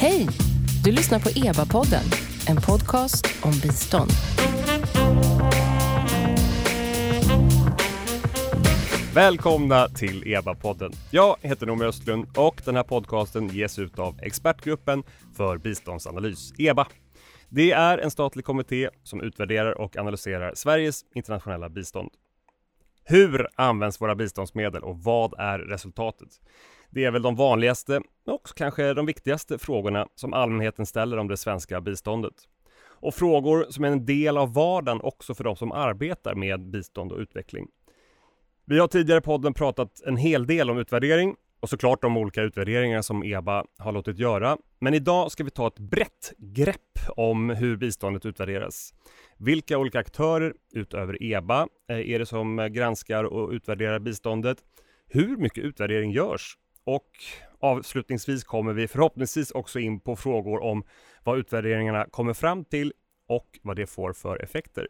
Hej! Du lyssnar på EBA-podden, en podcast om bistånd. Välkomna till EBA-podden. Jag heter Noomi Östlund och den här podcasten ges ut av Expertgruppen för biståndsanalys, EBA. Det är en statlig kommitté som utvärderar och analyserar Sveriges internationella bistånd. Hur används våra biståndsmedel och vad är resultatet? Det är väl de vanligaste och kanske de viktigaste frågorna som allmänheten ställer om det svenska biståndet. Och frågor som är en del av vardagen också för de som arbetar med bistånd och utveckling. Vi har tidigare i podden pratat en hel del om utvärdering och såklart de olika utvärderingar som EBA har låtit göra. Men idag ska vi ta ett brett grepp om hur biståndet utvärderas. Vilka olika aktörer utöver EBA eh, är det som granskar och utvärderar biståndet? Hur mycket utvärdering görs? Och avslutningsvis kommer vi förhoppningsvis också in på frågor om vad utvärderingarna kommer fram till och vad det får för effekter.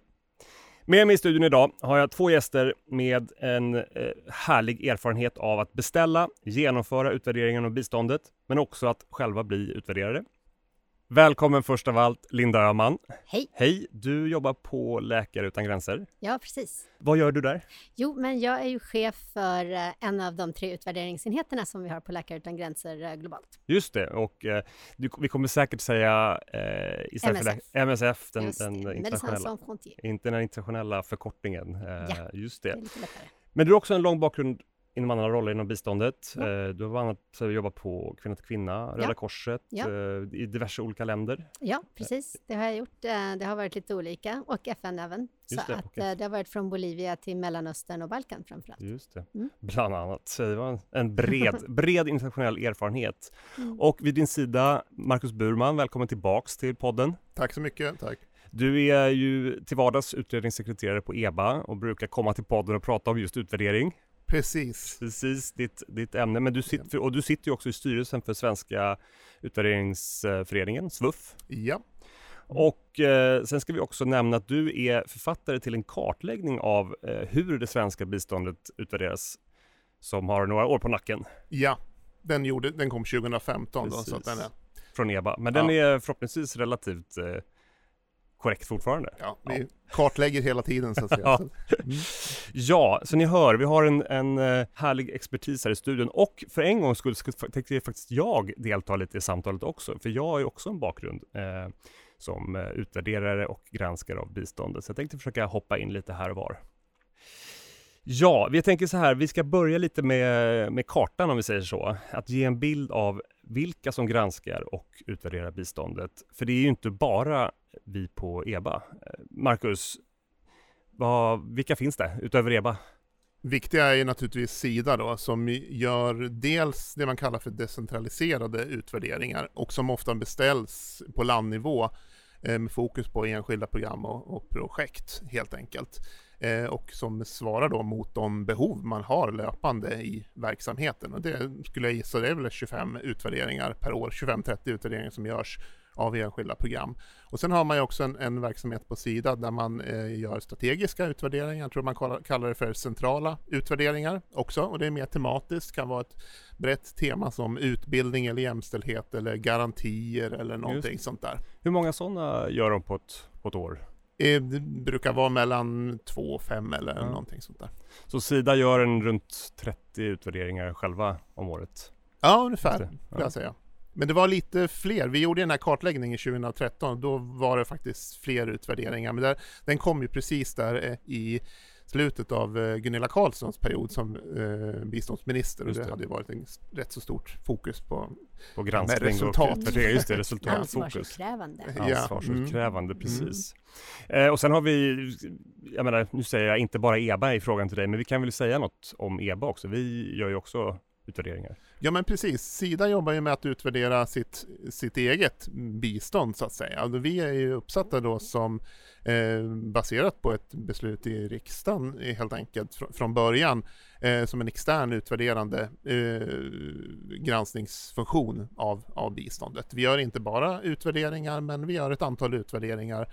Med mig i studion idag har jag två gäster med en eh, härlig erfarenhet av att beställa, genomföra utvärderingen av biståndet, men också att själva bli utvärderare. Välkommen först av allt Linda Öhman. Hej! Hej! Du jobbar på Läkare Utan Gränser. Ja, precis. Vad gör du där? Jo, men jag är ju chef för eh, en av de tre utvärderingsenheterna som vi har på Läkare Utan Gränser eh, globalt. Just det, och eh, vi kommer säkert säga eh, istället MSF. för MSF, den, den internationella, inte den internationella förkortningen. Eh, Ja. Just Det det. Men du har också en lång bakgrund inom andra roller inom biståndet. Ja. Eh, Du har bland annat eh, jobbat på Kvinna till Kvinna, Röda Ja. Korset, Ja. eh, i diverse olika länder. Ja, precis. Det har jag gjort. Det har varit lite olika och FN även. Just Så det, att eh, det har varit från Bolivia till Mellanöstern och Balkan framförallt. Just det, Mm. bland annat. Så det var en- en bred, bred internationell erfarenhet. Mm. Och vid din sida, Marcus Burman, välkommen tillbaks till podden. Tack så mycket, tack. Du är ju till vardags utredningssekreterare på EBA och brukar komma till podden och prata om just utvärdering. Precis. Precis ditt, ditt ämne. Men du sitter, och du sitter ju också i styrelsen för Svenska utvärderingsföreningen, SVUF. Ja, Och eh, sen ska vi också nämna att du är författare till en kartläggning av eh, hur det svenska biståndet utvärderas som har några år på nacken ja. Den, gjorde, den kom 2015 då, så den är, från EBA. Men den Ja. är förhoppningsvis relativt eh, korrekt fortfarande. ja, vi kartlägger hela tiden så att säga. Ja. Så, mm. Ja, så ni hör, vi har en, en eh, härlig expertis här i studion och för en gångs skull tänkte faktiskt jag delta lite i samtalet också, för jag har ju också en bakgrund eh, som eh, utvärderare och granskare av biståndet, så jag tänkte försöka hoppa in lite här och var. Ja, vi tänker så här, vi ska börja lite med, med kartan om vi säger så, att ge en bild av vilka som granskar och utvärderar biståndet. För det är ju inte bara vi på EBA. Eh, Marcus, vad, vilka finns det utöver EBA? Viktiga är ju naturligtvis Sida då, som gör dels det man kallar för decentraliserade utvärderingar och som ofta beställs på landnivå eh, med fokus på enskilda program och, och projekt helt enkelt. Eh, och som svarar då mot de behov man har löpande i verksamheten. Och det skulle jag gissa, det är väl 25 utvärderingar per år, 25-30 utvärderingar som görs av enskilda program. Och sen har man ju också en, en verksamhet på Sida där man eh, gör strategiska utvärderingar, jag tror man kallar, kallar det för centrala utvärderingar också. Och det är mer tematiskt, kan vara ett brett tema som utbildning eller jämställdhet eller garantier eller någonting sånt där. Hur många sådana gör de på ett, på ett år? Eh, Det brukar vara mellan två och fem eller Ja. någonting sånt där. Så Sida gör en runt 30 utvärderingar själva om året? Ja, ungefär skulle Ja. jag säga. Men det var lite fler. Vi gjorde den här kartläggningen 2013. Då var det faktiskt fler utvärderingar. Men där, den kom ju precis där eh, i slutet av eh, Gunilla Carlssons period som eh, biståndsminister. Och Just det, det. hade ju varit en rätt så stort fokus på På granskning resultat. och utvärdering? Just det, resultatfokus. Ansvarsutkrävande. Ja. Ansvarsutkrävande, Mm. precis. Eh, och sen har vi, jag menar, nu säger jag inte bara EBA i frågan till dig, men vi kan väl säga något om EBA också? Vi gör ju också utvärderingar. Ja men precis, Sida jobbar ju med att utvärdera sitt, sitt eget bistånd så att säga. Alltså, vi är ju uppsatta då som eh, baserat på ett beslut i riksdagen eh, helt enkelt fr- från början eh, som en extern utvärderande eh, granskningsfunktion av, av biståndet. Vi gör inte bara utvärderingar men vi gör ett antal utvärderingar eh,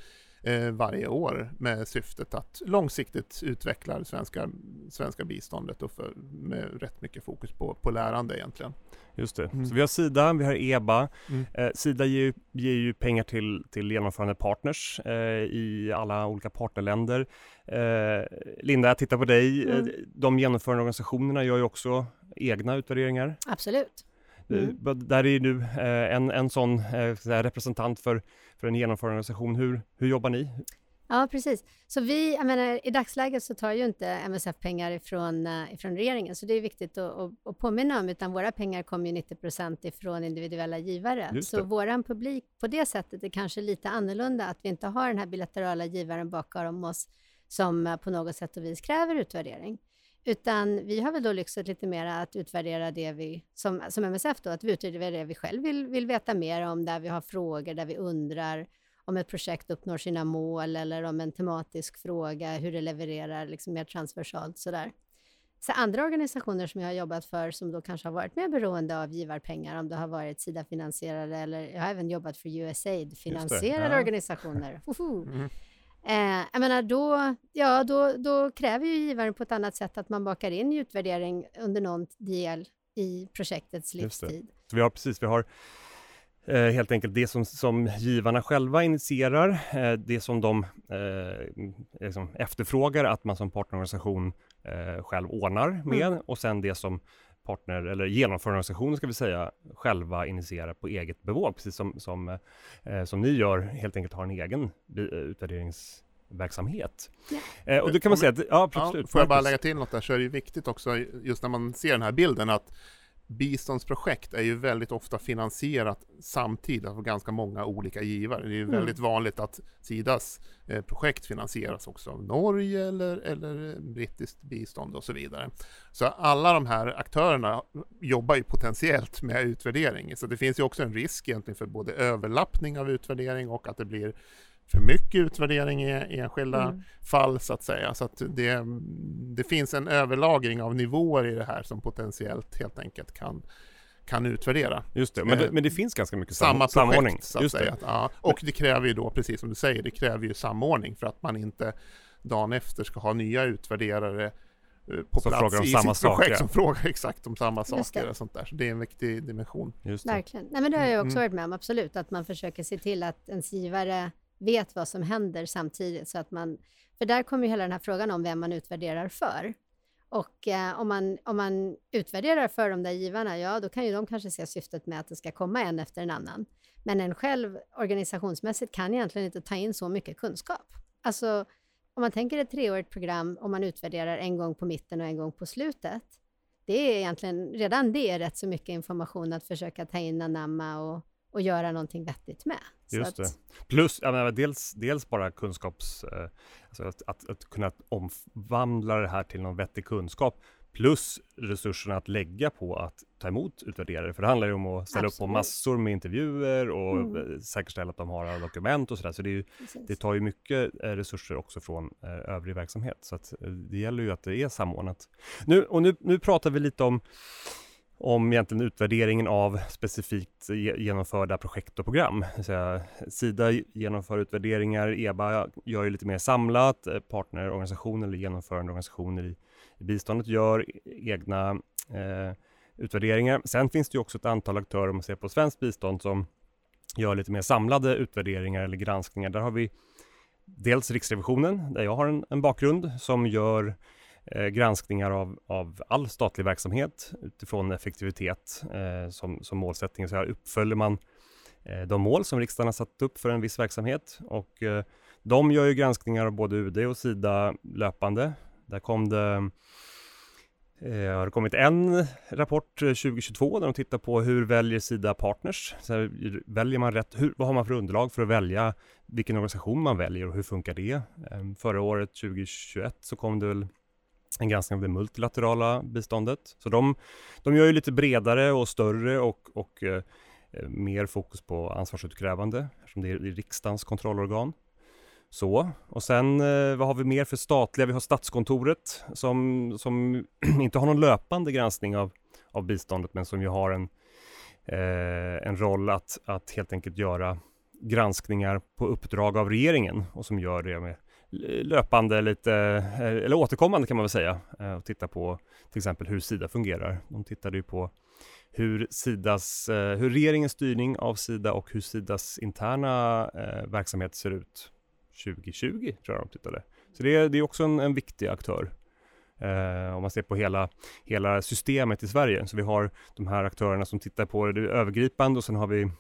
varje år med syftet att långsiktigt utveckla det svenska, svenska biståndet och för, med rätt mycket fokus på, på lärande egentligen. Just det. Mm. Så vi har Sida, vi har EBA. Mm. Eh, Sida ger ju, ger ju pengar till, till genomförande partners eh, i alla olika partnerländer. Eh, Linda, jag tittar på dig. Mm. Eh, De genomförande organisationerna gör ju också egna utvärderingar. Absolut. Mm. Eh, Där är ju du eh, en, en sån eh, representant för, för en genomförande organisation. Hur, hur jobbar ni? Ja, precis. Så vi, jag menar, i dagsläget så tar ju inte MSF pengar ifrån, ifrån regeringen, så det är viktigt att, att, att påminna om, utan våra pengar kommer ju 90 procent ifrån individuella givare. Så våran publik på det sättet är kanske lite annorlunda, att vi inte har den här bilaterala givaren bakom oss som på något sätt och vis kräver utvärdering. Utan vi har väl då lyxat lite mer att utvärdera det vi, som, som MSF då, att vi utvärderar det vi själv vill, vill veta mer om, där vi har frågor, där vi undrar om ett projekt uppnår sina mål eller om en tematisk fråga, hur det levererar liksom mer transversalt sådär. Så andra organisationer som jag har jobbat för som då kanske har varit mer beroende av givarpengar, om det har varit Sida-finansierade eller jag har även jobbat för USAID-finansierade ja. organisationer. Mm. Eh, jag menar då, ja, då, då kräver ju givaren på ett annat sätt att man bakar in utvärdering under någon del i projektets livstid. Så vi har precis, vi har eh, helt enkelt det som, som givarna själva initierar, eh, det som de eh, liksom efterfrågar att man som partnerorganisation eh, själv ordnar med och sen det som partner eller genomförandeorganisationer ska vi säga själva initierar på eget bevåg, precis som, som, eh, som ni gör, helt enkelt har en egen eh, utvärderingsverksamhet. Eh, och då kan man säga att, ja, Ja, absolut. får jag bara lägga till något där så är det ju viktigt också just när man ser den här bilden att biståndsprojekt är ju väldigt ofta finansierat samtidigt av ganska många olika givare. Det är ju Mm. väldigt vanligt att Sidas eh, projekt finansieras också av Norge eller, eller eh, brittiskt bistånd och så vidare. Så alla de här aktörerna jobbar ju potentiellt med utvärdering. Så det finns ju också en risk egentligen för både överlappning av utvärdering och att det blir för mycket utvärdering i enskilda Mm. fall så att säga. Så att det, det finns en överlagring av nivåer i det här som potentiellt helt enkelt kan, kan utvärdera. Just det, men det, Eh, men det finns ganska mycket sam- Samma samordning. projekt så att Just det. säga. Ja, och det kräver ju då, precis som du säger, det kräver ju samordning för att man inte dagen efter ska ha nya utvärderare eh, på Som plats frågar om i samma sitt projekt saker. som frågar exakt om samma saker det. och sånt där. Så det är en viktig dimension. Just det. Verkligen. Nej, men det har jag också Mm. varit med om, absolut. Att man försöker se till att ens givare vet vad som händer samtidigt. Så att man, för där kommer ju hela den här frågan om vem man utvärderar för. Och eh, om, man, om man utvärderar för de där givarna, ja då kan ju de kanske se syftet med att det ska komma en efter en annan. Men en själv organisationsmässigt kan egentligen inte ta in så mycket kunskap. Alltså om man tänker ett treårigt program och man utvärderar en gång på mitten och en gång på slutet. Det är egentligen, redan det är rätt så mycket information att försöka ta in, anamma och, och göra någonting vettigt med. Just att, det. Plus, menar, dels, dels bara kunskaps... Eh, alltså att, att, att kunna omvandla det här till någon vettig kunskap. Plus resurserna att lägga på att ta emot utvärderare. För det handlar ju om att ställa upp på Absolut. massor med intervjuer och Mm. eh, säkerställa att de har alla dokument och sådär. Så det, ju, det tar ju mycket eh, resurser också från eh, övrig verksamhet. Så att, det gäller ju att det är samordnat. Nu, och nu, nu pratar vi lite om om egentligen utvärderingen av specifikt genomförda projekt och program. Så Sida genomför utvärderingar, EBA gör ju lite mer samlat, eh, partnerorganisationer eller genomförande organisationer i, i biståndet gör e, egna eh, utvärderingar. Sen finns det ju också ett antal aktörer, om man ser på svenskt bistånd, som gör lite mer samlade utvärderingar eller granskningar. Där har vi dels Riksrevisionen, där jag har en, en bakgrund, som gör eh, Eh, granskningar av, av all statlig verksamhet utifrån effektivitet eh, som, som målsättning. Så här uppföljer man eh, de mål som riksdagen har satt upp för en viss verksamhet och eh, de gör ju granskningar av både UD och Sida löpande. Där kom det Eh, har det kommit en rapport eh, 2022 där de tittar på hur väljer Sida partners? Så här, väljer man rätt? Hur, vad har man för underlag för att välja vilken organisation man väljer och hur funkar det? Eh, förra året 2021 så kom det väl en granskning av det multilaterala biståndet. Så de, de gör ju lite bredare och större och, och eh, mer fokus på ansvarsutkrävande eftersom det är riksdagens kontrollorgan. Så, och sen eh, vad har vi mer för statliga? Vi har Statskontoret som, som inte har någon löpande granskning av, av biståndet men som ju har en, eh, en roll att, att helt enkelt göra granskningar på uppdrag av regeringen och som gör det med löpande, lite, eh, eller återkommande kan man väl säga, eh, och titta på till exempel hur Sida fungerar. De tittade ju på hur, Sidas, eh, hur regeringens styrning av Sida och hur Sidas interna verksamhet ser ut 2020, tror jag de tittade. Så det är, det är också en, en viktig aktör. Eh, om man ser på hela, hela systemet i Sverige. Så vi har de här aktörerna som tittar på det övergripande och sen har vi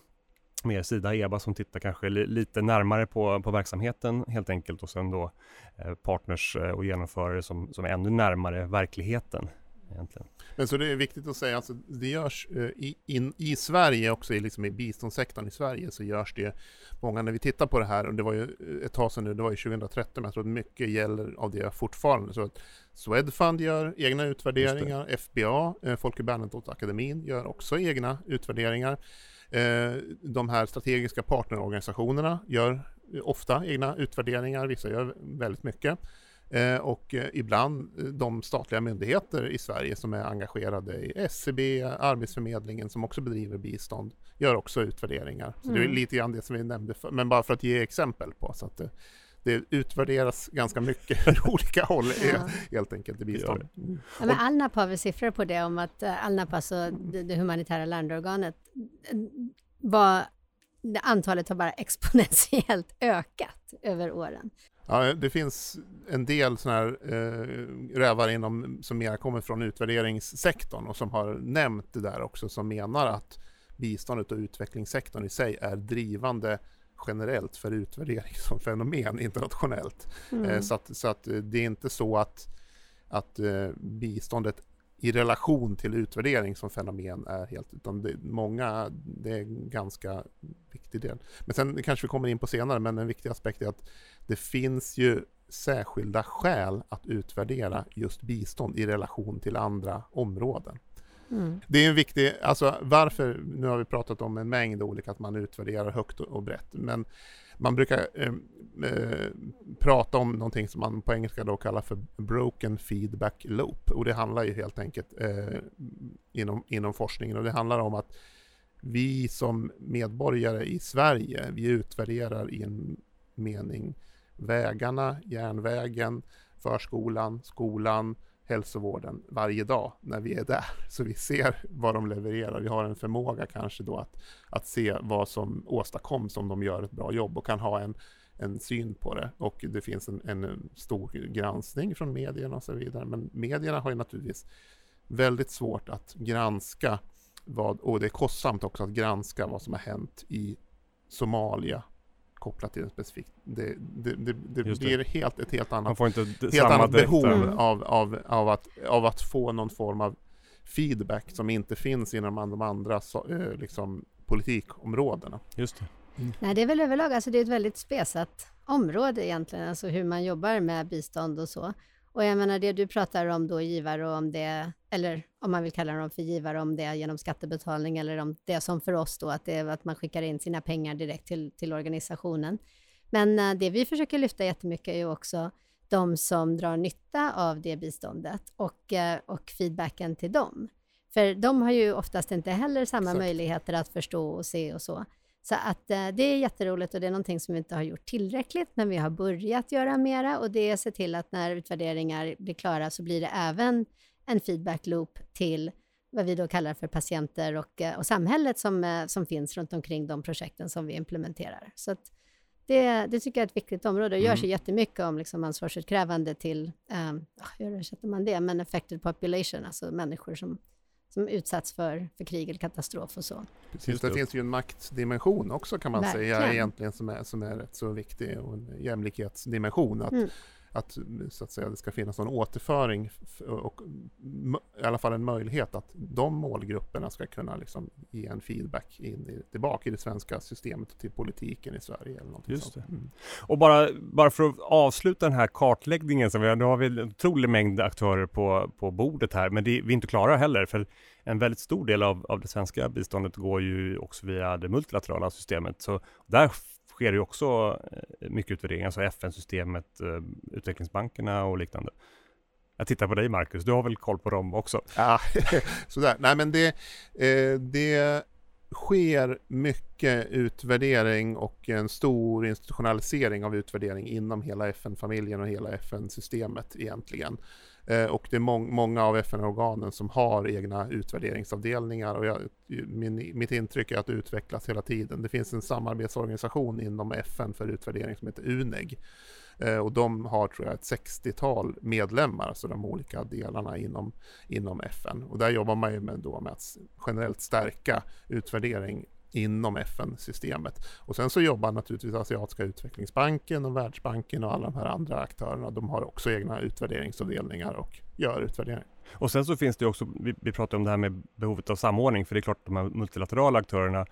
mer Sida EBA som tittar kanske li, lite närmare på, på verksamheten helt enkelt och sen då eh, partners eh, och genomförare som, som är ännu närmare verkligheten. Egentligen. Men så det är viktigt att säga, alltså det görs eh, i, in, i Sverige också, liksom i biståndssektorn i Sverige så görs det många, när vi tittar på det här, och det var ju ett tag sedan nu, det var ju 2013, men jag tror att mycket gäller av det fortfarande. Så att Swedfund gör egna utvärderingar, FBA, eh, Folke Bernadotte-akademin, gör också egna utvärderingar. Eh, de här strategiska partnerorganisationerna gör ofta egna utvärderingar, vissa gör väldigt mycket. Eh, och ibland de statliga myndigheter i Sverige som är engagerade i SCB, e Arbetsförmedlingen som också bedriver bistånd, gör också utvärderingar. Så mm. Det är mm. lite grann det som vi nämnde, för, men bara för att ge exempel på. Så att det, utvärderas ganska mycket från olika håll ja. helt enkelt i bistånd. Mm. Ja, men Alnap har väl siffror på det om att eh, Alnap, alltså det, det humanitära landorganet, var, antalet har bara exponentiellt ökat över åren. Ja, det finns en del sådana här eh, rävar inom, som mer kommer från utvärderingssektorn och som har nämnt det där också, som menar att biståndet och utvecklingssektorn i sig är drivande generellt för utvärdering som fenomen internationellt. Mm. Eh, så, att, så att eh, det är inte så att, att eh, biståndet i relation till utvärdering som fenomen är helt, utan det, många, det är en ganska viktig del. Men sen kanske vi kommer in på senare, men en viktig aspekt är att det finns ju särskilda skäl att utvärdera just bistånd i relation till andra områden. Mm. Det är en viktig, alltså varför, nu har vi pratat om en mängd olika, att man utvärderar högt och, brett, men man brukar eh, eh, prata om någonting som man på engelska då kallar för broken feedback loop och det handlar ju helt enkelt eh, inom, inom forskningen och det handlar om att vi som medborgare i Sverige, vi utvärderar i en mening vägarna, järnvägen, förskolan, skolan, hälsovården varje dag när vi är där. Så vi ser vad de levererar. Vi har en förmåga kanske då att, att se vad som åstadkoms om de gör ett bra jobb och kan ha en, en syn på det. Och det finns en, en stor granskning från medierna och så vidare. Men medierna har ju naturligtvis väldigt svårt att granska vad, och det är kostsamt också att granska vad som har hänt i Somalia kopplat till en specifik... Det, det, det, det blir helt, ett helt annat, helt annat behov mm. av, av, av, att, av att få någon form av feedback som inte finns inom de andra så, eh, liksom, politikområdena. Just det. Mm. Nej, det är väl överlag, alltså det är ett väldigt spesat område egentligen, alltså hur man jobbar med bistånd och så. Och jag menar det du pratar om då, givare, och om det, eller om man vill kalla dem för givare, om det är genom skattebetalning eller om det som för oss då, att det är att man skickar in sina pengar direkt till, till organisationen. Men uh, det vi försöker lyfta jättemycket är ju också de som drar nytta av det biståndet och, uh, och feedbacken till dem. För de har ju oftast inte heller samma Exakt. möjligheter att förstå och se och så. Så att eh, det är jätteroligt och det är någonting som vi inte har gjort tillräckligt, men vi har börjat göra mera och det är att se till att när utvärderingar blir klara så blir det även en feedback loop till vad vi då kallar för patienter och, eh, och samhället som, eh, som finns runt omkring de projekten som vi implementerar. Så det, det tycker jag är ett viktigt område. Görs mm. jättemycket om liksom ansvarsutkrävande till, um, hur översätter man det, men affected population, alltså människor som som utsatts för, för krig eller katastrof och så. Precis, det finns ju en maktdimension också kan man Verkligen. säga egentligen som är, som är rätt så viktig och en jämlikhetsdimension. Att, mm att, så att säga, det ska finnas någon återföring och i alla fall en möjlighet att de målgrupperna ska kunna liksom ge en feedback in i, tillbaka i det svenska systemet och till politiken i Sverige. Eller Just det. Mm. Och bara, bara för att avsluta den här kartläggningen, så vi har, nu har vi en otrolig mängd aktörer på, på bordet här, men det, vi är inte klara heller, för en väldigt stor del av, av det svenska biståndet går ju också via det multilaterala systemet, så där sker ju också eh, mycket utvärdering, alltså FN-systemet, eh, utvecklingsbankerna och liknande. Jag tittar på dig Marcus, du har väl koll på dem också? Ja, sådär. Nej men det, eh, det sker mycket utvärdering och en stor institutionalisering av utvärdering inom hela FN-familjen och hela FN-systemet egentligen. Eh, och det är må många av FN-organen som har egna utvärderingsavdelningar och jag, min, mitt intryck är att det utvecklas hela tiden. Det finns en samarbetsorganisation inom FN för utvärdering som heter UNEG Eh, och de har tror jag ett 60-tal medlemmar, alltså de olika delarna inom, inom FN. Och där jobbar man ju med, då med att generellt stärka utvärdering inom FN-systemet. Och sen så jobbar naturligtvis Asiatiska utvecklingsbanken och Världsbanken och alla de här andra aktörerna. De har också egna utvärderingsavdelningar och gör utvärdering. Och sen så finns det också, vi, vi pratar om det här med behovet av samordning, för det är klart de här multilaterala aktörerna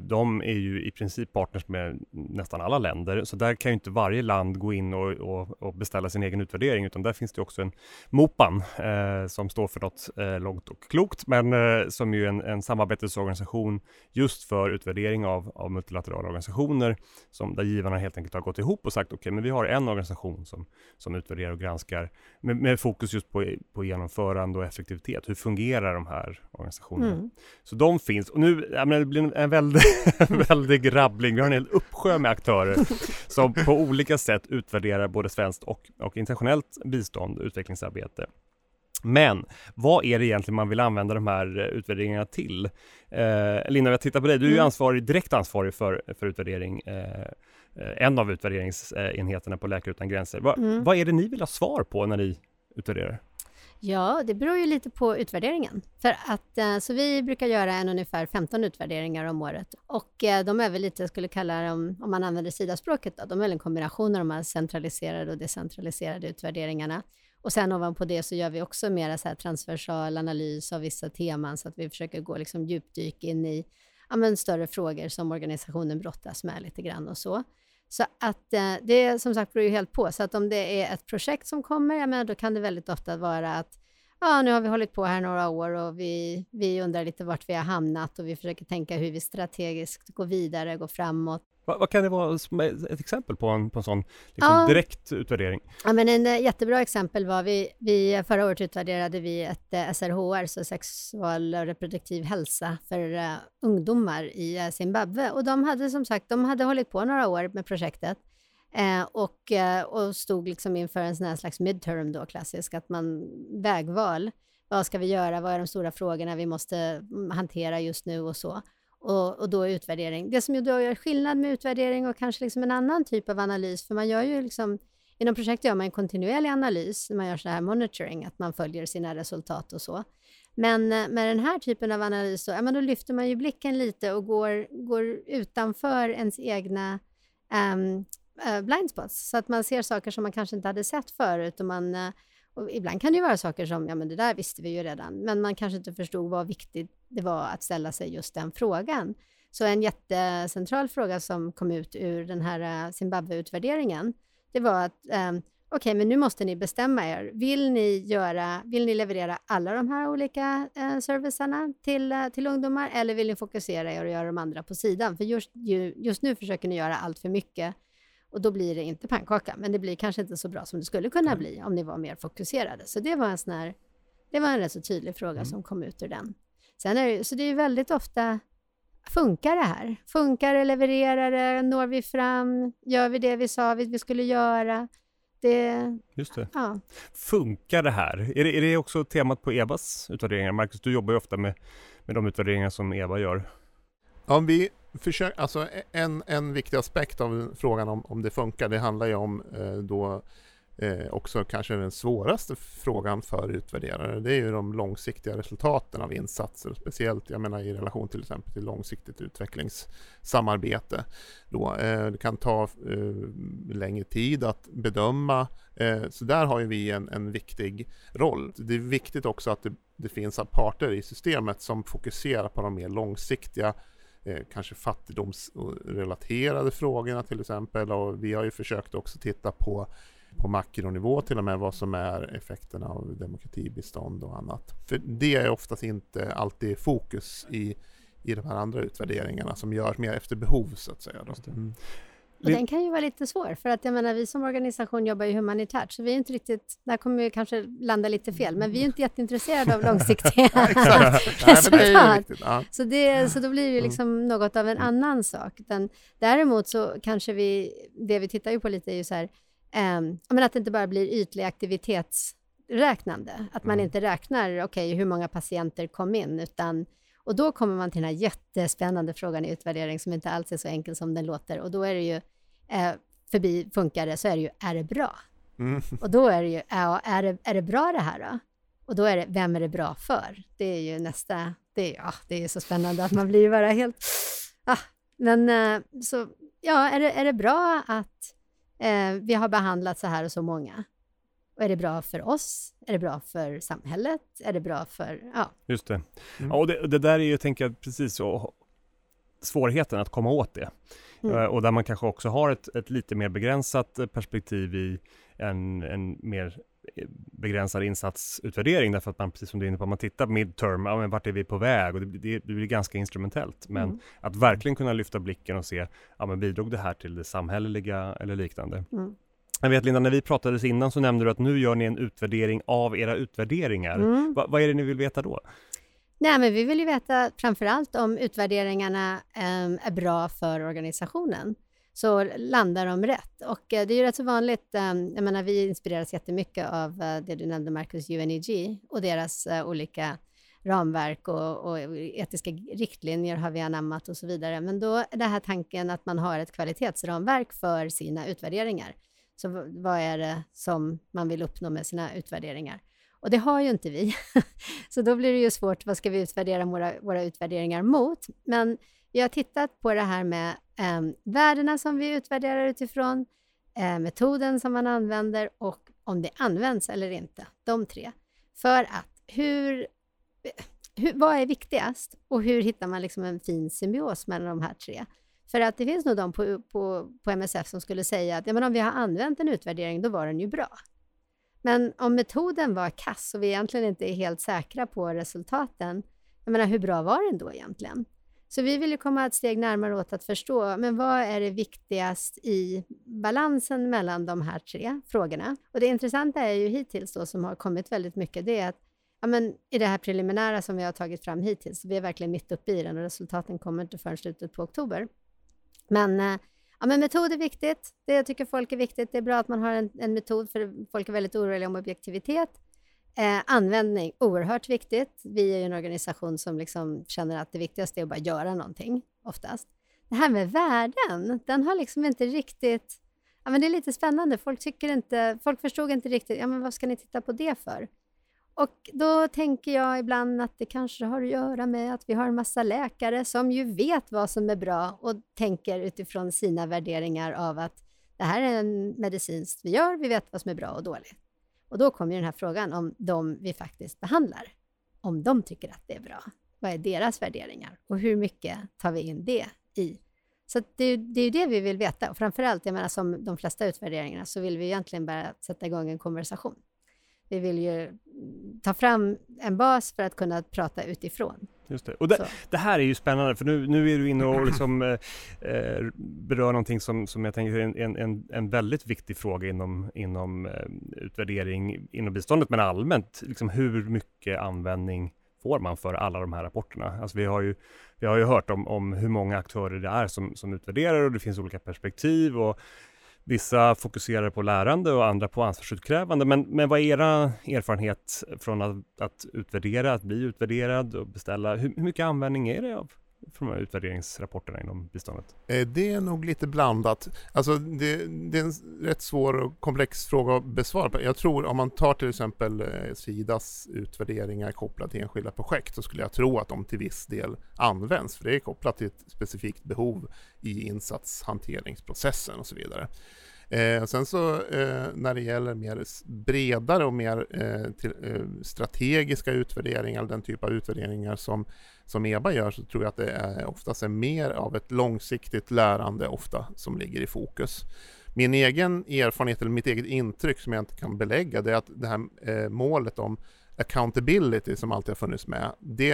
de är ju i princip partners med nästan alla länder, så där kan ju inte varje land gå in och, och, och beställa sin egen utvärdering, utan där finns det också en MOPAN eh, som står för något eh, långt och klokt, men eh, som ju är en, en samarbetsorganisation just för utvärdering av, av multilaterala organisationer, som, där givarna helt enkelt har gått ihop och sagt okej, okay, men vi har en organisation som, som utvärderar och granskar med, med fokus just på, på genomförande och effektivitet. Hur fungerar de här organisationerna? Mm. Så de finns, och nu, jag menar, det blir en en väldig, väldig rabbling. Vi har en hel uppsjö med aktörer som på olika sätt utvärderar både svenskt och, och internationellt bistånd och utvecklingsarbete. Men vad är det egentligen man vill använda de här utvärderingarna till? Eh, Linda, jag tittar på dig. Du är ju mm. ansvarig, direkt ansvarig för, för utvärdering. Eh en av utvärderingsenheterna på Läkare Utan Gränser. Va, mm. Vad är det ni vill ha svar på när ni utvärderar? Ja, det beror ju lite på utvärderingen. För att, eh, så vi brukar göra en ungefär 15 utvärderingar om året och eh, de är väl lite, jag skulle kalla dem, om man använder SIDA-språket, då, de är väl en kombination av de här centraliserade och decentraliserade utvärderingarna. Och sen ovanpå det så gör vi också mera så här transversal analys av vissa teman så att vi försöker gå liksom djupdyk in i ja, men större frågor som organisationen brottas med lite grann och så. Så att eh, det som sagt beror ju helt på. Så att om det är ett projekt som kommer, ja, men då kan det väldigt ofta vara att ja, nu har vi hållit på här några år och vi, vi undrar lite vart vi har hamnat och vi försöker tänka hur vi strategiskt går vidare, går framåt. Vad, vad kan det vara ett exempel på en, på en sån liksom, ja. direkt utvärdering? Ja, men en eh, jättebra exempel var vi, vi förra året utvärderade vi ett eh, SRHR, så sexual och reproduktiv hälsa för uh, ungdomar i Zimbabwe och de hade som sagt, de hade hållit på några år med projektet Eh, och, eh, och stod liksom inför en sån här slags midterm då, klassisk, att man vägval. Vad ska vi göra? Vad är de stora frågorna vi måste mm, hantera just nu och så? Och, och då utvärdering. Det som ju då gör skillnad med utvärdering och kanske liksom en annan typ av analys, för man gör ju liksom Inom projekt gör man en kontinuerlig analys, man gör så här monitoring, att man följer sina resultat och så. Men eh, med den här typen av analys, så, ja, men då lyfter man ju blicken lite och går, går utanför ens egna um, Eh, blind spots, så att man ser saker som man kanske inte hade sett förut. Och man, eh, och ibland kan det ju vara saker som, ja men det där visste vi ju redan, men man kanske inte förstod vad viktigt det var att ställa sig just den frågan. Så en jättecentral fråga som kom ut ur den här eh, Zimbabwe-utvärderingen, det var att um, okej, okay, men nu måste ni bestämma er. Vill ni, göra, vill ni leverera alla de här olika eh, servicerna till, till ungdomar eller vill ni fokusera er och göra de andra på sidan? För just, ju, just nu försöker ni göra allt för mycket och då blir det inte pannkaka, men det blir kanske inte så bra som det skulle kunna mm. bli om ni var mer fokuserade. Så det var en sån här, det var en rätt så tydlig fråga mm. som kom ut ur den. Sen är det, så det är väldigt ofta, funkar det här? Funkar det, levererar det, når vi fram, gör vi det vi sa vi, vi skulle göra? Det, Just det. Ja. Funkar det här? Är det, är det också temat på EBAs utvärderingar? Marcus, du jobbar ju ofta med, med de utvärderingar som EBA gör. Ja, vi försök, alltså e- en, en viktig aspekt av frågan om, om det funkar, det handlar ju om eh, då eh, också kanske den svåraste frågan för utvärderare. Det är ju de långsiktiga resultaten av insatser, speciellt jag menar i relation till exempel till långsiktigt utvecklingssamarbete. Då, eh, det kan ta eh, längre tid att bedöma, eh, så där har ju vi en, en viktig roll. Det är viktigt också att det, det finns parter i systemet som fokuserar på de mer långsiktiga eh, kanske fattigdomsrelaterade frågorna till exempel. Och vi har ju försökt också titta på på makronivå till och med vad som är effekterna av demokratibistånd och annat. För det är oftast inte alltid fokus i, i de här andra utvärderingarna som görs mer efter behov så att säga. Och den kan ju vara lite svår, för att jag menar, vi som organisation jobbar ju humanitärt, så vi är inte riktigt, där kommer vi kanske landa lite fel, men vi är inte jätteintresserade av långsiktiga resultat. Ja. Så, det, så då blir det ju mm. liksom något av en mm. annan sak. Utan, däremot så kanske vi, det vi tittar ju på lite är ju så här, um, men att det inte bara blir ytlig aktivitetsräknande, att man mm. inte räknar, okej, okay, hur många patienter kom in, utan och då kommer man till den här jättespännande frågan i utvärdering som inte alls är så enkel som den låter. Och då är det ju, eh, förbi funkar det, så är det ju, är det bra? Mm. Och då är det ju, ja, är det, är det bra det här då? Och då är det, vem är det bra för? Det är ju nästa, det är, ja, det är så spännande att man blir bara helt, ah, men eh, så, ja, är det, är det bra att eh, vi har behandlat så här och så många? Och är det bra för oss? Är det bra för samhället? Är det bra för, ja. Just det. Mm. Ja, och det, det, där är ju, tänker jag, precis så, svårigheten att komma åt det. Mm. Uh, och där man kanske också har ett, ett lite mer begränsat perspektiv i en, en mer eh, begränsad insatsutvärdering därför att man, precis som du är inne på, man tittar midterm, ja, men vart är vi på väg? Och det, det, det blir ganska instrumentellt. Men mm. att verkligen kunna lyfta blicken och se, ja men bidrog det här till det samhälleliga eller liknande? Mm. Jag vet Linda, när vi pratades innan så nämnde du att nu gör ni en utvärdering av era utvärderingar. Mm. Va, vad är det ni vill veta då? Nej, men vi vill ju veta framför allt om utvärderingarna eh, är bra för organisationen. Så landar de rätt? Och eh, det är ju rätt så vanligt, eh, jag menar vi inspireras jättemycket av eh, det du nämnde Marcus, UNEG och deras eh, olika ramverk och, och, etiska riktlinjer har vi anammat och så vidare. Men då är det här tanken att man har ett kvalitetsramverk för sina utvärderingar. Så vad är det som man vill uppnå med sina utvärderingar? Och det har ju inte vi. så då blir det ju svårt, vad ska vi utvärdera våra, våra utvärderingar mot? Men vi har tittat på det här med eh, värdena som vi utvärderar utifrån, eh, metoden som man använder och om det används eller inte. De tre. För att hur, eh, hur, vad är viktigast och hur hittar man liksom en fin symbios mellan de här tre? För att det finns nog de på, på, på MSF som skulle säga att ja, men om vi har använt en utvärdering, då var den ju bra. Men om metoden var kass och vi egentligen inte är helt säkra på resultaten, jag menar hur bra var den då egentligen? Så vi vill ju komma ett steg närmare åt att förstå, men vad är det viktigast i balansen mellan de här tre frågorna? Och det intressanta är ju hittills då som har kommit väldigt mycket, det är att ja, men i det här preliminära som vi har tagit fram hittills, vi är verkligen mitt uppe i den och resultaten kommer inte förrän slutet på oktober. Men, eh, ja, men metod är viktigt. Det tycker folk är viktigt. Det är bra att man har en, en metod, för folk är väldigt oroliga om objektivitet. Eh, användning, oerhört viktigt. Vi är ju en organisation som liksom känner att det viktigaste är att bara göra någonting, oftast. Det här med värden, den har liksom inte riktigt... Ja, men det är lite spännande. Folk, tycker inte, folk förstod inte riktigt, ja, men vad ska ni titta på det för? Och då tänker jag ibland att det kanske har att göra med att vi har en massa läkare som ju vet vad som är bra och tänker utifrån sina värderingar av att det här är en medicinskt vi gör, vi vet vad som är bra och dåligt. Och då kommer den här frågan om de vi faktiskt behandlar, om de tycker att det är bra. Vad är deras värderingar och hur mycket tar vi in det i? Så det, det är ju det vi vill veta och framförallt, jag menar som de flesta utvärderingarna, så vill vi egentligen bara sätta igång en konversation. Vi vill ju ta fram en bas för att kunna prata utifrån. Just det. Och det, det, här är ju spännande för nu, nu är du inne och liksom, eh, eh, berör någonting som, som jag tänker är en, en, en väldigt viktig fråga inom, inom eh, utvärdering inom biståndet men allmänt. Liksom hur mycket användning får man för alla de här rapporterna? Alltså vi har ju, vi har ju hört om, om hur många aktörer det är som, som utvärderar och det finns olika perspektiv och Vissa fokuserar på lärande och andra på ansvarsutkrävande. Men, men vad är era erfarenhet från att, att utvärdera, att bli utvärderad och beställa? Hur, hur mycket användning är det av från de här utvärderingsrapporterna inom biståndet? Eh, det är nog lite blandat. Alltså det, det, är en rätt svår och komplex fråga att besvara. Jag tror om man tar till exempel eh, Sidas utvärderingar kopplat till enskilda projekt så skulle jag tro att de till viss del används. För det är kopplat till ett specifikt behov i insatshanteringsprocessen och så vidare. Eh, sen så eh, när det gäller mer bredare och mer eh, till, eh, strategiska utvärderingar, den typ av utvärderingar som, som EBA gör, så tror jag att det är oftast är mer av ett långsiktigt lärande ofta som ligger i fokus. Min egen erfarenhet eller mitt eget intryck som jag inte kan belägga det är att det här eh, målet om accountability som alltid har funnits med, det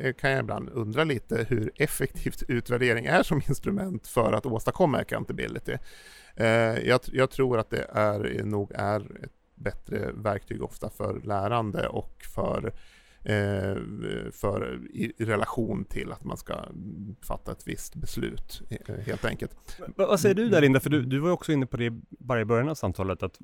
eh, kan jag ibland undra lite hur effektivt utvärdering är som instrument för att åstadkomma accountability. Eh, jag, jag tror att det är, nog är ett bättre verktyg ofta för lärande och för Eh, Eh, för, i, relation till att man ska fatta ett visst beslut eh, helt enkelt. Vad säger du där Linda? För du, du var också inne på det bara i början av samtalet att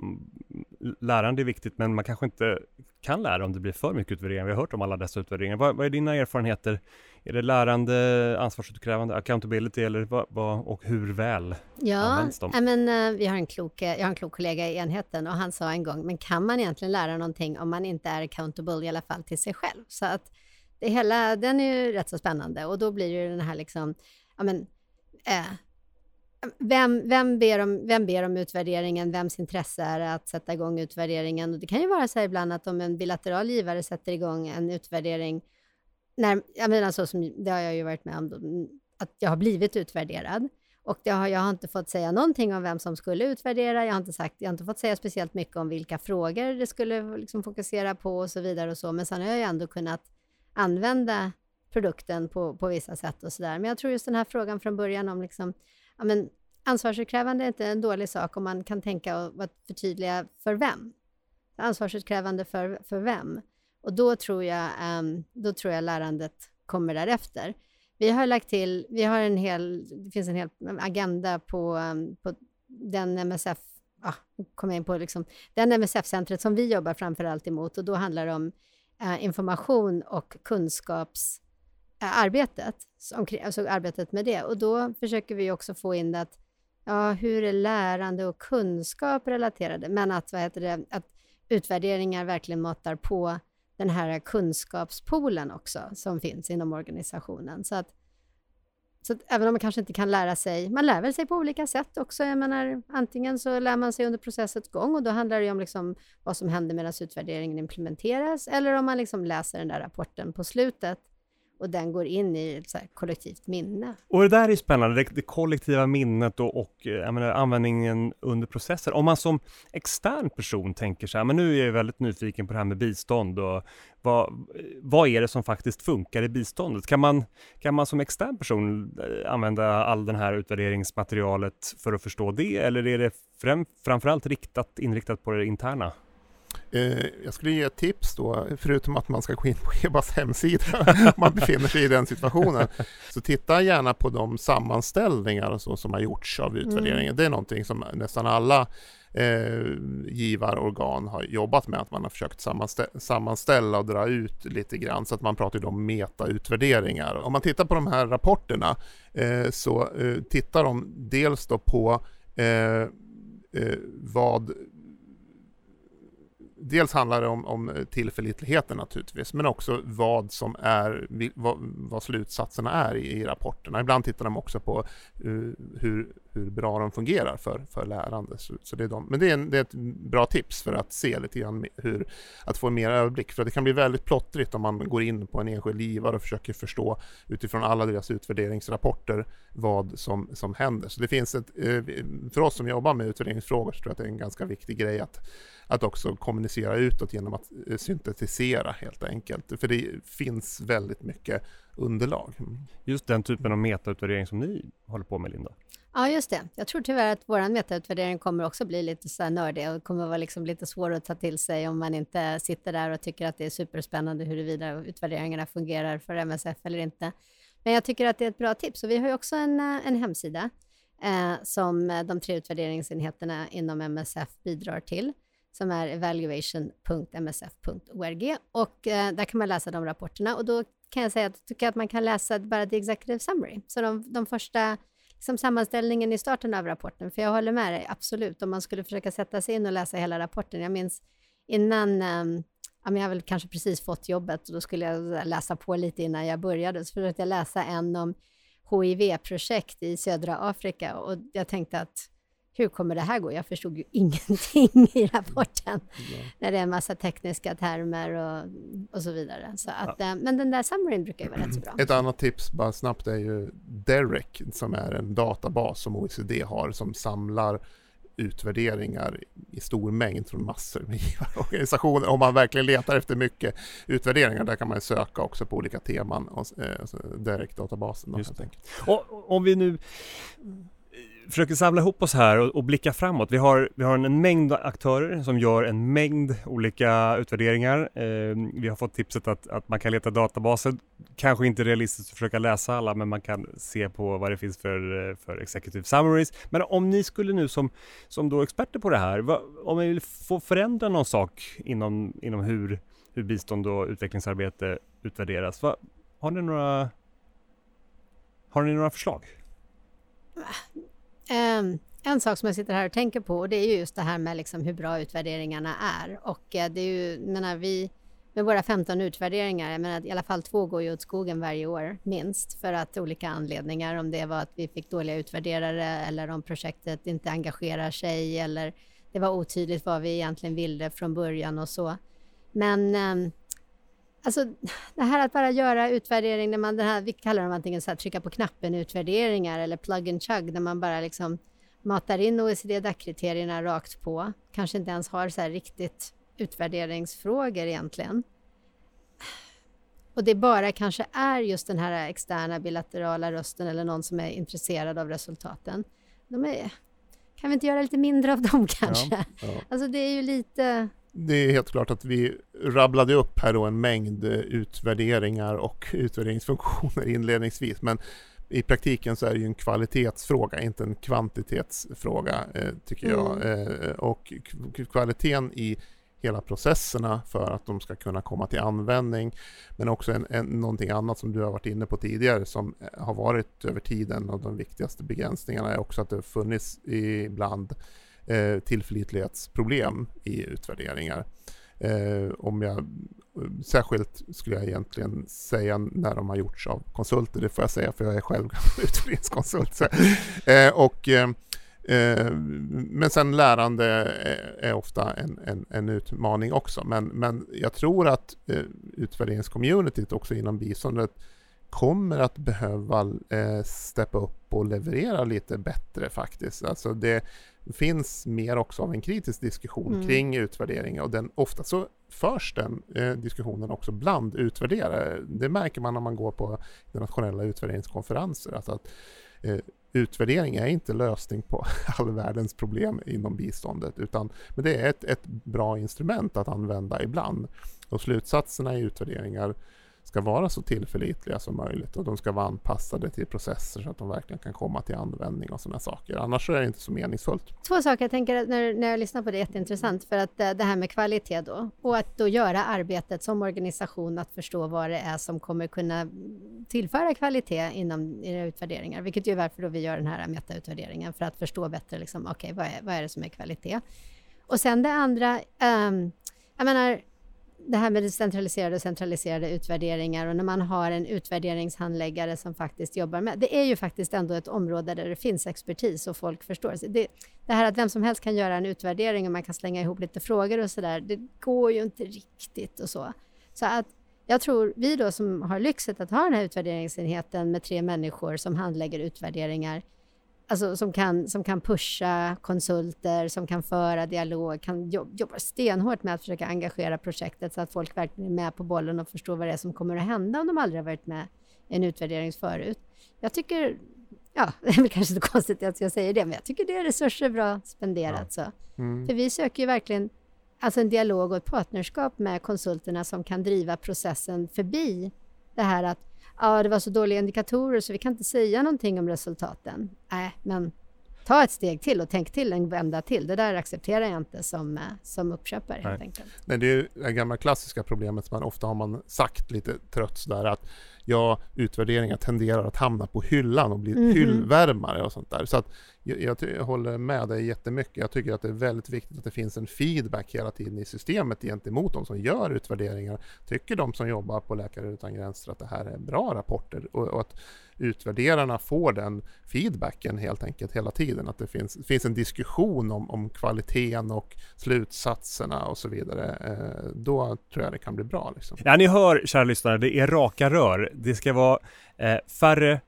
lärande är viktigt men man kanske inte kan lära om det blir för mycket utvärderingar. Vi har hört om alla dessa utvärderingar. Vad, vad är dina erfarenheter? Är det lärande, ansvarsutkrävande, accountability eller vad, vad och hur väl ja, används de? Ja, men, uh, vi har en klok, jag har en klok kollega i enheten och han sa en gång, men kan man egentligen lära någonting om man inte är accountable i alla fall till sig själv? Så att det hela, den är ju rätt så spännande och då blir det ju den här liksom, ja men, eh, vem, vem, ber om, vem ber om utvärderingen? Vems intresse är det att sätta igång utvärderingen? Och det kan ju vara så här ibland att om en bilateral givare sätter igång en utvärdering, när, jag menar så som det har jag ju varit med om, mm, att jag har blivit utvärderad och det har, jag har inte fått säga någonting om vem som skulle utvärdera. Jag har inte, sagt, jag har inte fått säga speciellt mycket om vilka frågor det skulle liksom fokusera på och så vidare och så. Men sen har jag ju ändå kunnat använda produkten på, på vissa sätt och så där. Men jag tror just den här frågan från början om liksom, ja, men ansvarsutkrävande är inte en dålig sak om man kan tänka och förtydliga för vem. Ansvarsutkrävande för, för vem? Och då tror, jag, um, då tror jag lärandet kommer därefter. Vi har lagt till, vi har en hel, det finns en hel agenda på, um, på den MSF, ah, jag in på liksom, den MSF-centret som vi jobbar framför allt emot och då handlar det om uh, information och kunskapsarbetet, eh, uh, alltså arbetet med det. Och då försöker vi också få in att ja, hur är lärande och kunskap relaterade? Men att, vad heter det, att utvärderingar verkligen matar på den här kunskapspoolen också som finns inom organisationen. Så att, så att även om man kanske inte kan lära sig, man lär väl sig på olika sätt också. Jag menar, antingen så lär man sig under processens gång och då handlar det om liksom vad som händer medan utvärderingen implementeras, eller om man liksom läser den där rapporten på slutet och den går in i ett så kollektivt minne. Och det där är spännande, det, det kollektiva minnet och, och eh, menar, användningen under processer. Om man som extern person tänker så här, men nu är jag väldigt nyfiken på det här med bistånd och vad, vad är det som faktiskt funkar i biståndet? Kan man, kan man som extern person eh, använda all den här utvärderingsmaterialet för att förstå det, eller är det fram, framförallt riktat, inriktat på det interna? Eh, jag skulle ge ett tips då, förutom att man ska gå in på EBAs hemsida om man befinner sig i den situationen. Så titta gärna på de sammanställningar så, som har gjorts av utvärderingen. Mm. Det är någonting som nästan alla eh, givarorgan har jobbat med, att man har försökt sammanstä sammanställa och dra ut lite grann, så att man pratar om metautvärderingar. Om man tittar på de här rapporterna eh, så eh, tittar de dels då på eh, eh, vad dels handlar det om, om tillförlitligheten naturligtvis, men också vad som är, vad, vad slutsatserna är i, i, rapporterna. Ibland tittar de också på uh, hur, hur bra de fungerar för, för lärande. Så, så det är de. Men det är, en, det är ett bra tips för att se lite grann hur, att få mer överblick. För det kan bli väldigt plottrigt om man går in på en enskild givare och försöker förstå utifrån alla deras utvärderingsrapporter vad som, som händer. Så det finns ett, eh, för oss som jobbar med utvärderingsfrågor så tror jag att det är en ganska viktig grej att att också kommunicera utåt genom att eh, syntetisera helt enkelt. För det finns väldigt mycket underlag. Just den typen av metautvärdering som ni håller på med, Linda? Ja, just det. Jag tror tyvärr att vår metautvärdering kommer också bli lite så här nördig och kommer vara liksom lite svår att ta till sig om man inte sitter där och tycker att det är superspännande huruvida utvärderingarna fungerar för MSF eller inte. Men jag tycker att det är ett bra tips och vi har ju också en, eh, en hemsida eh, som eh, de tre utvärderingsenheterna inom MSF bidrar till som är evaluation.msf.org och eh, där kan man läsa de rapporterna och då kan jag säga att jag tycker att man kan läsa bara the executive summary, så de, de första liksom sammanställningen i starten av rapporten, för jag håller med dig, absolut, om man skulle försöka sätta sig in och läsa hela rapporten. Jag minns innan, um, ja, jag har väl kanske precis fått jobbet och då skulle jag läsa på lite innan jag började, så försökte jag läsa en om HIV-projekt i södra Afrika och jag tänkte att hur kommer det här gå? Jag förstod ju ingenting i rapporten. Ja. När det är en massa tekniska termer och, och så vidare. Så att, ja. Eh, men den där summaryn brukar ju vara rätt så bra. Ett annat tips bara snabbt är ju Derek som är en databas som OECD har som samlar utvärderingar i stor mängd från massor med organisationer. Om man verkligen letar efter mycket utvärderingar, där kan man söka också på olika teman och eh, direktdatabasen. Och om vi nu försöker samla ihop oss här och, och, blicka framåt. Vi har, vi har en mängd aktörer som gör en mängd olika utvärderingar. Eh, vi har fått tipset att, att man kan leta databaser. Kanske inte realistiskt att försöka läsa alla, men man kan se på vad det finns för, för executive summaries. Men om ni skulle nu som, som då experter på det här, vad, om ni vill få förändra någon sak inom, inom hur, hur bistånd och utvecklingsarbete utvärderas, vad, har ni några har ni några förslag? Um, en sak som jag sitter här och tänker på och det är ju just det här med liksom hur bra utvärderingarna är. Och eh, det är ju, menar vi, med våra 15 utvärderingar, jag menar, i alla fall två går ju åt skogen varje år, minst, för att olika anledningar, om det var att vi fick dåliga utvärderare eller om projektet inte engagerar sig eller det var otydligt vad vi egentligen ville från början och så. Men ehm, Alltså det här att bara göra utvärdering, när man, det här, vi kallar dem antingen så här, trycka på knappen utvärderingar eller plug and chug, där man bara liksom matar in OECD-DAC-kriterierna rakt på. Kanske inte ens har så här riktigt utvärderingsfrågor egentligen. Och det bara kanske är just den här externa bilaterala rösten eller någon som är intresserad av resultaten. De är, kan vi inte göra lite mindre av dem kanske? Ja, ja. Alltså det är ju lite det är helt klart att vi rabblade upp här då en mängd eh, utvärderingar och utvärderingsfunktioner inledningsvis. Men i praktiken så är det ju en kvalitetsfråga, inte en kvantitetsfråga, eh, tycker jag. Mm. Eh, och kvaliteten i hela processerna för att de ska kunna komma till användning. Men också en, en, någonting annat som du har varit inne på tidigare som har varit över tiden och de viktigaste begränsningarna är också att det funnits ibland eh, tillförlitlighetsproblem i utvärderingar. Eh, om jag, särskilt skulle jag egentligen säga när de har gjorts av konsulter, det får jag säga för jag är själv utvärderingskonsult. Eh, och, eh, eh, men sen lärande är, är ofta en, en, en, utmaning också. Men, men jag tror att eh, utvärderingscommunityt också inom biståndet kommer att behöva eh, steppa upp och leverera lite bättre faktiskt. Alltså det, finns mer också av en kritisk diskussion mm. kring utvärdering och den, ofta så förs den eh, diskussionen också bland utvärderare. Det märker man när man går på internationella utvärderingskonferenser. Alltså att, eh, utvärdering är inte lösning på all världens problem inom biståndet utan men det är ett, ett bra instrument att använda ibland. Och slutsatserna i utvärderingar ska vara så tillförlitliga som möjligt och de ska vara anpassade till processer så att de verkligen kan komma till användning och sådana saker. Annars är det inte så meningsfullt. Två saker jag tänker när, när jag lyssnar på det är jätteintressant för att eh, det här med kvalitet då och att då göra arbetet som organisation att förstå vad det är som kommer kunna tillföra kvalitet inom era utvärderingar, vilket ju är varför då vi gör den här metautvärderingen för att förstå bättre liksom, okej, okay, vad, är, vad är det som är kvalitet? Och sen det andra, um, jag menar, det här med decentraliserade och centraliserade utvärderingar och när man har en utvärderingshandläggare som faktiskt jobbar med, det är ju faktiskt ändå ett område där det finns expertis och folk förstår. Det, det här att vem som helst kan göra en utvärdering och man kan slänga ihop lite frågor och sådär, det går ju inte riktigt och så. Så att jag tror vi då som har lyxet att ha den här utvärderingsenheten med tre människor som handlägger utvärderingar, alltså som kan, som kan pusha konsulter, som kan föra dialog, kan jobba stenhårt med att försöka engagera projektet så att folk verkligen är med på bollen och förstår vad det är som kommer att hända om de aldrig har varit med i en utvärdering förut. Jag tycker, ja, det är väl kanske inte konstigt att jag säger det, men jag tycker det är resurser bra spenderat. Ja. Så. Mm. För vi söker ju verkligen alltså en dialog och ett partnerskap med konsulterna som kan driva processen förbi det här att ja, det var så dåliga indikatorer så vi kan inte säga någonting om resultaten. Nej, men ta ett steg till och tänk till en vända till. Det där accepterar jag inte som, eh, som uppköpare helt enkelt. Nej, det är det gamla klassiska problemet som man ofta har man sagt lite trött sådär att ja, utvärderingar tenderar att hamna på hyllan och bli mm -hmm. hyllvärmare och sånt där. Så att jag, jag, jag, håller med dig jättemycket. Jag tycker att det är väldigt viktigt att det finns en feedback hela tiden i systemet gentemot de som gör utvärderingar. Tycker de som jobbar på Läkare Utan Gränser att det här är bra rapporter och, och att utvärderarna får den feedbacken helt enkelt hela tiden. Att det finns, finns en diskussion om, om kvaliteten och slutsatserna och så vidare. Eh, då tror jag det kan bli bra. Liksom. Ja, ni hör kära lyssnare, det är raka rör. Det ska vara eh, färre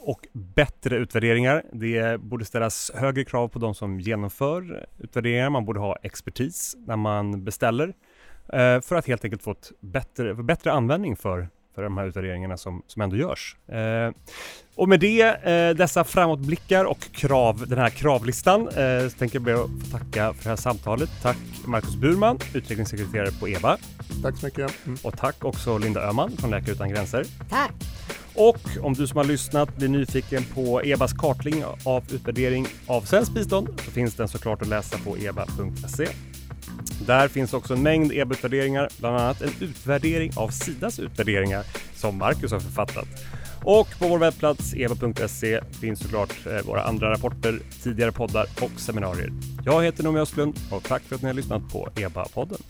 och bättre utvärderingar. Det borde ställas högre krav på de som genomför utvärderingar. Man borde ha expertis när man beställer eh, för att helt enkelt få ett bättre, bättre användning för för de här utvärderingarna som, som ändå görs. Eh, och med det, eh, dessa framåtblickar och krav, den här kravlistan, eh, så tänker jag be att få tacka för det här samtalet. Tack Marcus Burman, utvecklingssekreterare på EBA. Tack så mycket. Mm. Och tack också Linda Öhman från Läkare Utan Gränser. Tack! Och om du som har lyssnat blir nyfiken på EBAs kartläggning av utvärdering av svenskt bistånd så finns den såklart att läsa på eba.se. Där finns också en mängd EBA-utvärderingar, bland annat en utvärdering av Sidas utvärderingar som Marcus har författat. Och på vår webbplats eva.se finns såklart eh, våra andra rapporter, tidigare poddar och seminarier. Jag heter Noomi Östlund och tack för att ni har lyssnat på EBA-podden.